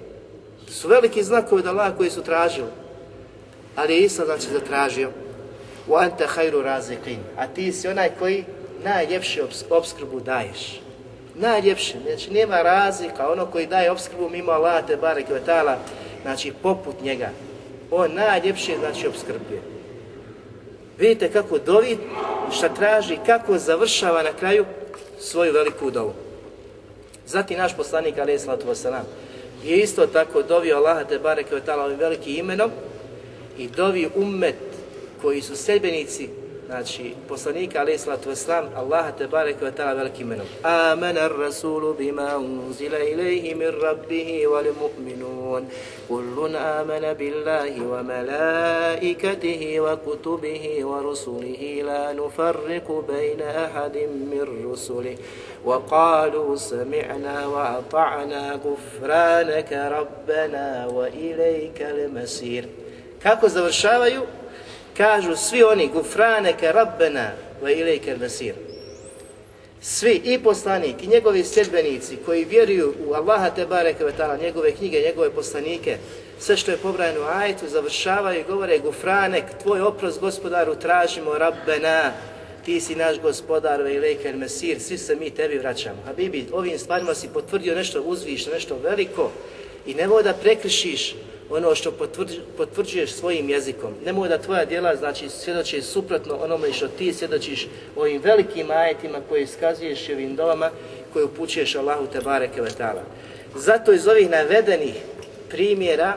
To su veliki znakovi da Allah koji su tražili. Ali je Isa znači zatražio u anta hajru razikin, a ti si onaj koji najljepšu obskrbu daješ najljepše, znači nema razlika, ono koji daje obskrbu mimo Allah te barek vetala, znači poput njega, on najljepše znači obskrbuje. Vidite kako dovi, šta traži, kako završava na kraju svoju veliku dovu. Zatim naš poslanik alaih sallatu wasalam je isto tako dovio Allah te barek vetala ovim velikim imenom i dovi ummet koji su sedbenici znači poslanika alaih sallatu wasalam, Allaha te barek wa ta'ala velikim imenom. Amana ar-rasulu bima unzila ilayhi min rabbihi wal mu'minun. Kullun amana billahi wa malaikatihi wa kutubihi wa rusulihi la nufarriku bayna ahadin min rusulihi. وقالوا سمعنا وأطعنا غفرانك ربنا وإليك المسير Kako završavaju? Kažu svi oni gufraneke rabbena wa ilajke masir. Svi i poslanik i njegovi sljedbenici koji vjeruju u Allaha te bareke ve taala, njegove knjige, njegove poslanike, sve što je pobrajano u ajetu završavaju i govore gufranek, tvoj oprost gospodaru tražimo rabbena, ti si naš gospodar ve ilajke mesir, svi se mi tebi vraćamo. Habibi, ovim stvarima si potvrdio nešto uzvišno, nešto veliko i nemoj da prekrišiš ono što potvrđuješ svojim jezikom. Nemoj da tvoja djela znači svjedoči suprotno onome što ti svjedočiš ovim velikim ajetima koje iskazuješ ovim dolama koje upućuješ Allahu te bareke vetala. Zato iz ovih navedenih primjera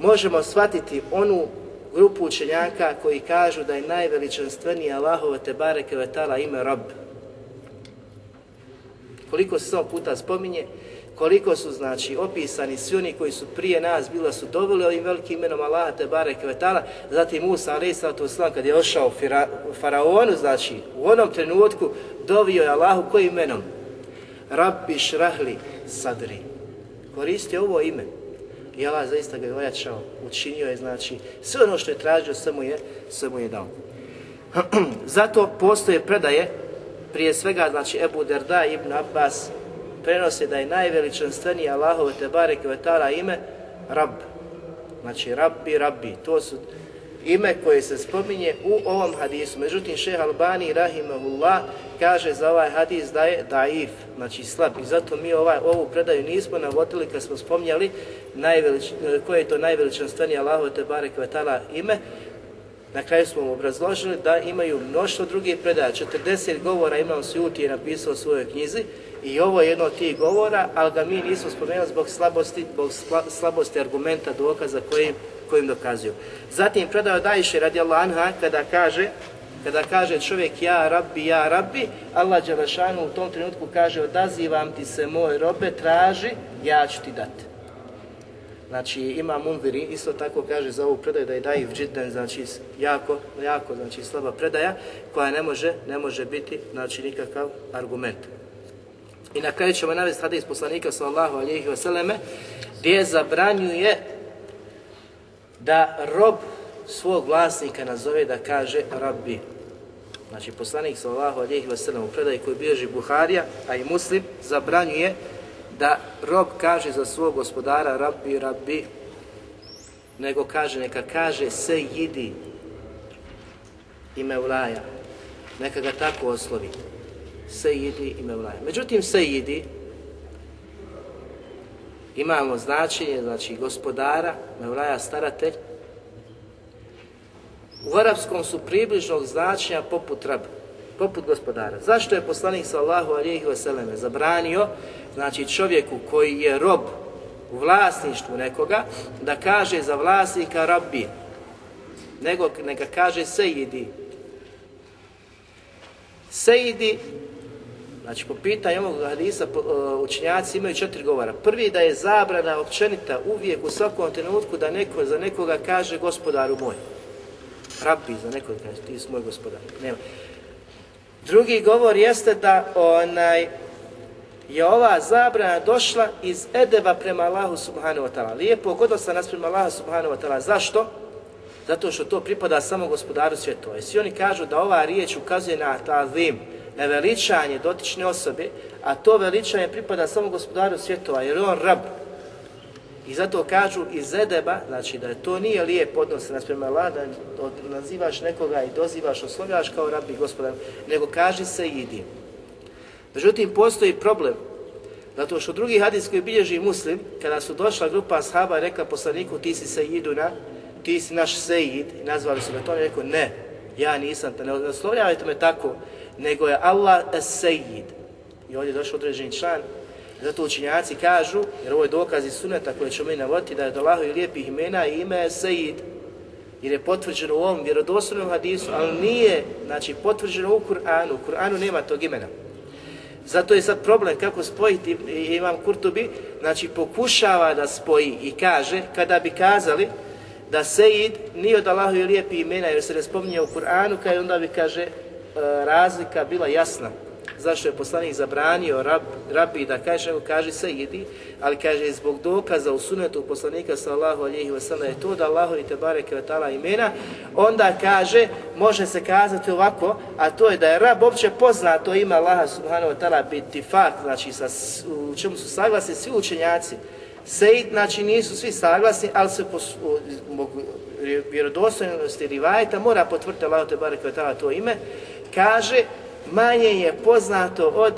možemo shvatiti onu grupu učenjaka koji kažu da je najveličanstveniji Allahove te bareke vetala ime Rab. Koliko se samo puta spominje, koliko su znači opisani svi oni koji su prije nas bila su doveli ovim velikim imenom Allaha te vetala, zatim Musa a.s. kad je ošao faraonu, znači u onom trenutku dovio je Allahu kojim imenom? Rabbi šrahli sadri. Koristio ovo ime. I Allah zaista ga je ojačao, učinio je znači sve ono što je tražio, mu je, mu je dao. Zato postoje predaje, prije svega znači Ebu Derda ibn Abbas prenose da je najveličanstveniji Allahove te barek vetara ime Rab. Znači Rabbi, Rabbi. To su ime koje se spominje u ovom hadisu. Međutim, šeha Albani, rahimahullah, kaže za ovaj hadis da je daif, znači slab. I zato mi ovaj, ovu predaju nismo navodili kad smo spominjali najvelič, koje je to najveličanstvenije Allahove te barek vetala ime. Na kraju smo obrazložili da imaju mnoštvo drugih predaja. 40 govora imam Sujuti je napisao u svojoj knjizi i ovo je jedno od tih govora, ali ga mi nismo spomenuli zbog slabosti, zbog slabosti argumenta, dokaza kojim, kojim dokazuju. Zatim predao Dajše radi anha kada kaže kada kaže čovjek ja rabbi, ja rabbi, Allah Đelešanu u tom trenutku kaže odazivam ti se moj robe, traži, ja ću ti dati. Znači ima Munviri, isto tako kaže za ovu predaju da je daiv džidden, znači jako, jako, znači slaba predaja koja ne može, ne može biti, znači nikakav argument. I na kraju ćemo navesti hadis poslanika sallallahu alejhi ve selleme gdje zabranjuje da rob svog vlasnika nazove da kaže rabbi. Znači poslanik sallallahu alejhi ve u predaji koji bilježi Buharija, a i Muslim zabranjuje da rob kaže za svog gospodara rabbi, rabbi, nego kaže, neka kaže se i mevlaja. Neka ga tako oslovi. Sejidi i Mevlaja. Međutim, Sejidi imamo značenje, znači gospodara, Mevlaja staratelj. U arapskom su približnog značenja poput rab, poput gospodara. Zašto je poslanik sallahu alihi wasallam zabranio, znači čovjeku koji je rob u vlasništvu nekoga, da kaže za vlasnika rabbi, nego neka kaže sejidi. Sejidi Znači, po pitanju ovog hadisa e, učenjaci imaju četiri govora. Prvi da je zabrana općenita uvijek u svakom trenutku da neko za nekoga kaže gospodaru moj. Rabbi za nekoga kaže ti si moj gospodar. Nema. Drugi govor jeste da onaj je ova zabrana došla iz edeba prema Allahu subhanahu wa ta'ala. Lijepo godosla nas prema Allahu subhanahu wa ta'ala. Zašto? Zato što to pripada samo gospodaru svjetova. Svi oni kažu da ova riječ ukazuje na ta'zim, na veličanje dotične osobe, a to veličanje pripada samo gospodaru svjetova, jer je on rab. I zato kažu iz edeba, znači da to nije lijep odnos prema Allah, da nazivaš nekoga i dozivaš, oslovljaš kao rab i gospodar, nego kaži se idi. Međutim, postoji problem, zato što drugi hadis koji bilježi muslim, kada su došla grupa ashaba rekla poslaniku ti si sejiduna, ti si naš sejid, nazvali su ga to, rekao ne, ja nisam, ne oslovljavajte me tako, nego je Allah as-Sayyid. I ovdje je došao određeni član, zato učinjaci kažu, jer ovo je dokaz iz suneta koje ćemo mi navoditi, da je do Allahovi lijepih imena i ime je Sayyid. jer je potvrđeno u ovom vjerodostojnom hadisu, ali nije znači, potvrđeno u Kur'anu. U Kur'anu nema tog imena. Zato je sad problem kako spojiti, imam Kurtubi, znači pokušava da spoji i kaže, kada bi kazali da Sejid nije od Allahovi lijepi imena jer se ne spominje u Kur'anu, kada onda bi, kaže, e, razlika bila jasna zašto je poslanik zabranio rab, rabi da kaže, kaže se idi, ali kaže zbog dokaza u sunetu poslanika sallahu alihi wasallam je to da Allahovi te bareke imena, onda kaže, može se kazati ovako, a to je da je rab opće poznato ime Allaha subhanahu wa ta'ala biti fakt, znači sa, u čemu su saglasni svi učenjaci, Sejid, znači nisu svi saglasni, ali se po vjerodostojnosti rivajeta mora potvrditi Allah te bareke to ime, kaže manje je poznato od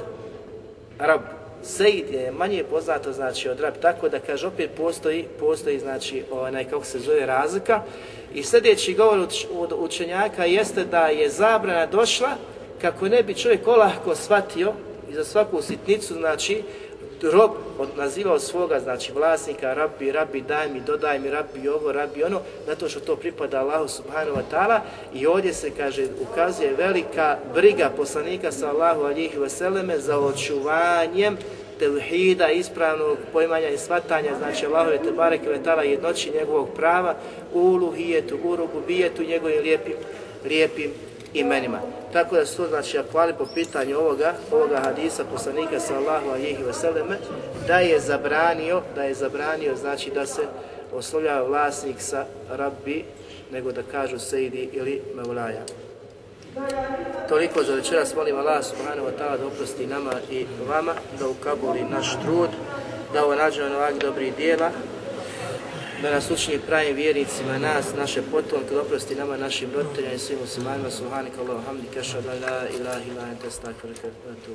rab. Sejid je manje poznato znači od rab, tako da kaže opet postoji, postoji znači onaj kako se zove razlika. I sljedeći govor učenjaka jeste da je zabrana došla kako ne bi čovjek olahko shvatio i za svaku sitnicu znači rob od, nazivao svoga, znači vlasnika, rabi, rabi, daj mi, dodaj mi, rabi ovo, rabi ono, zato što to pripada Allahu subhanahu wa ta'ala i ovdje se, kaže, ukazuje velika briga poslanika sa Allahu alihi vseleme za očuvanjem tevhida, ispravnog poimanja i svatanja, znači Allahove te bareke vetala jednoći njegovog prava, u uluhijetu, u rububijetu, njegovim lijepim, lijepim imenima. Tako da su znači akvali po pitanju ovoga, ovoga hadisa poslanika sallahu alihi vseleme, da je zabranio, da je zabranio znači da se oslovlja vlasnik sa rabbi, nego da kažu sejdi ili mevlaja. Toliko za večeras molim Allah subhanahu wa ta'ala da oprosti nama i vama, da ukabuli naš trud, da ovo nađemo na ovak dobrih dijela, da nas učini pravim vjernicima, nas, naše potomke, da oprosti nama, našim roditeljima i svim muslimanima, subhanika Allahu hamdika, šadu la ilaha ila ente stakvrka, tu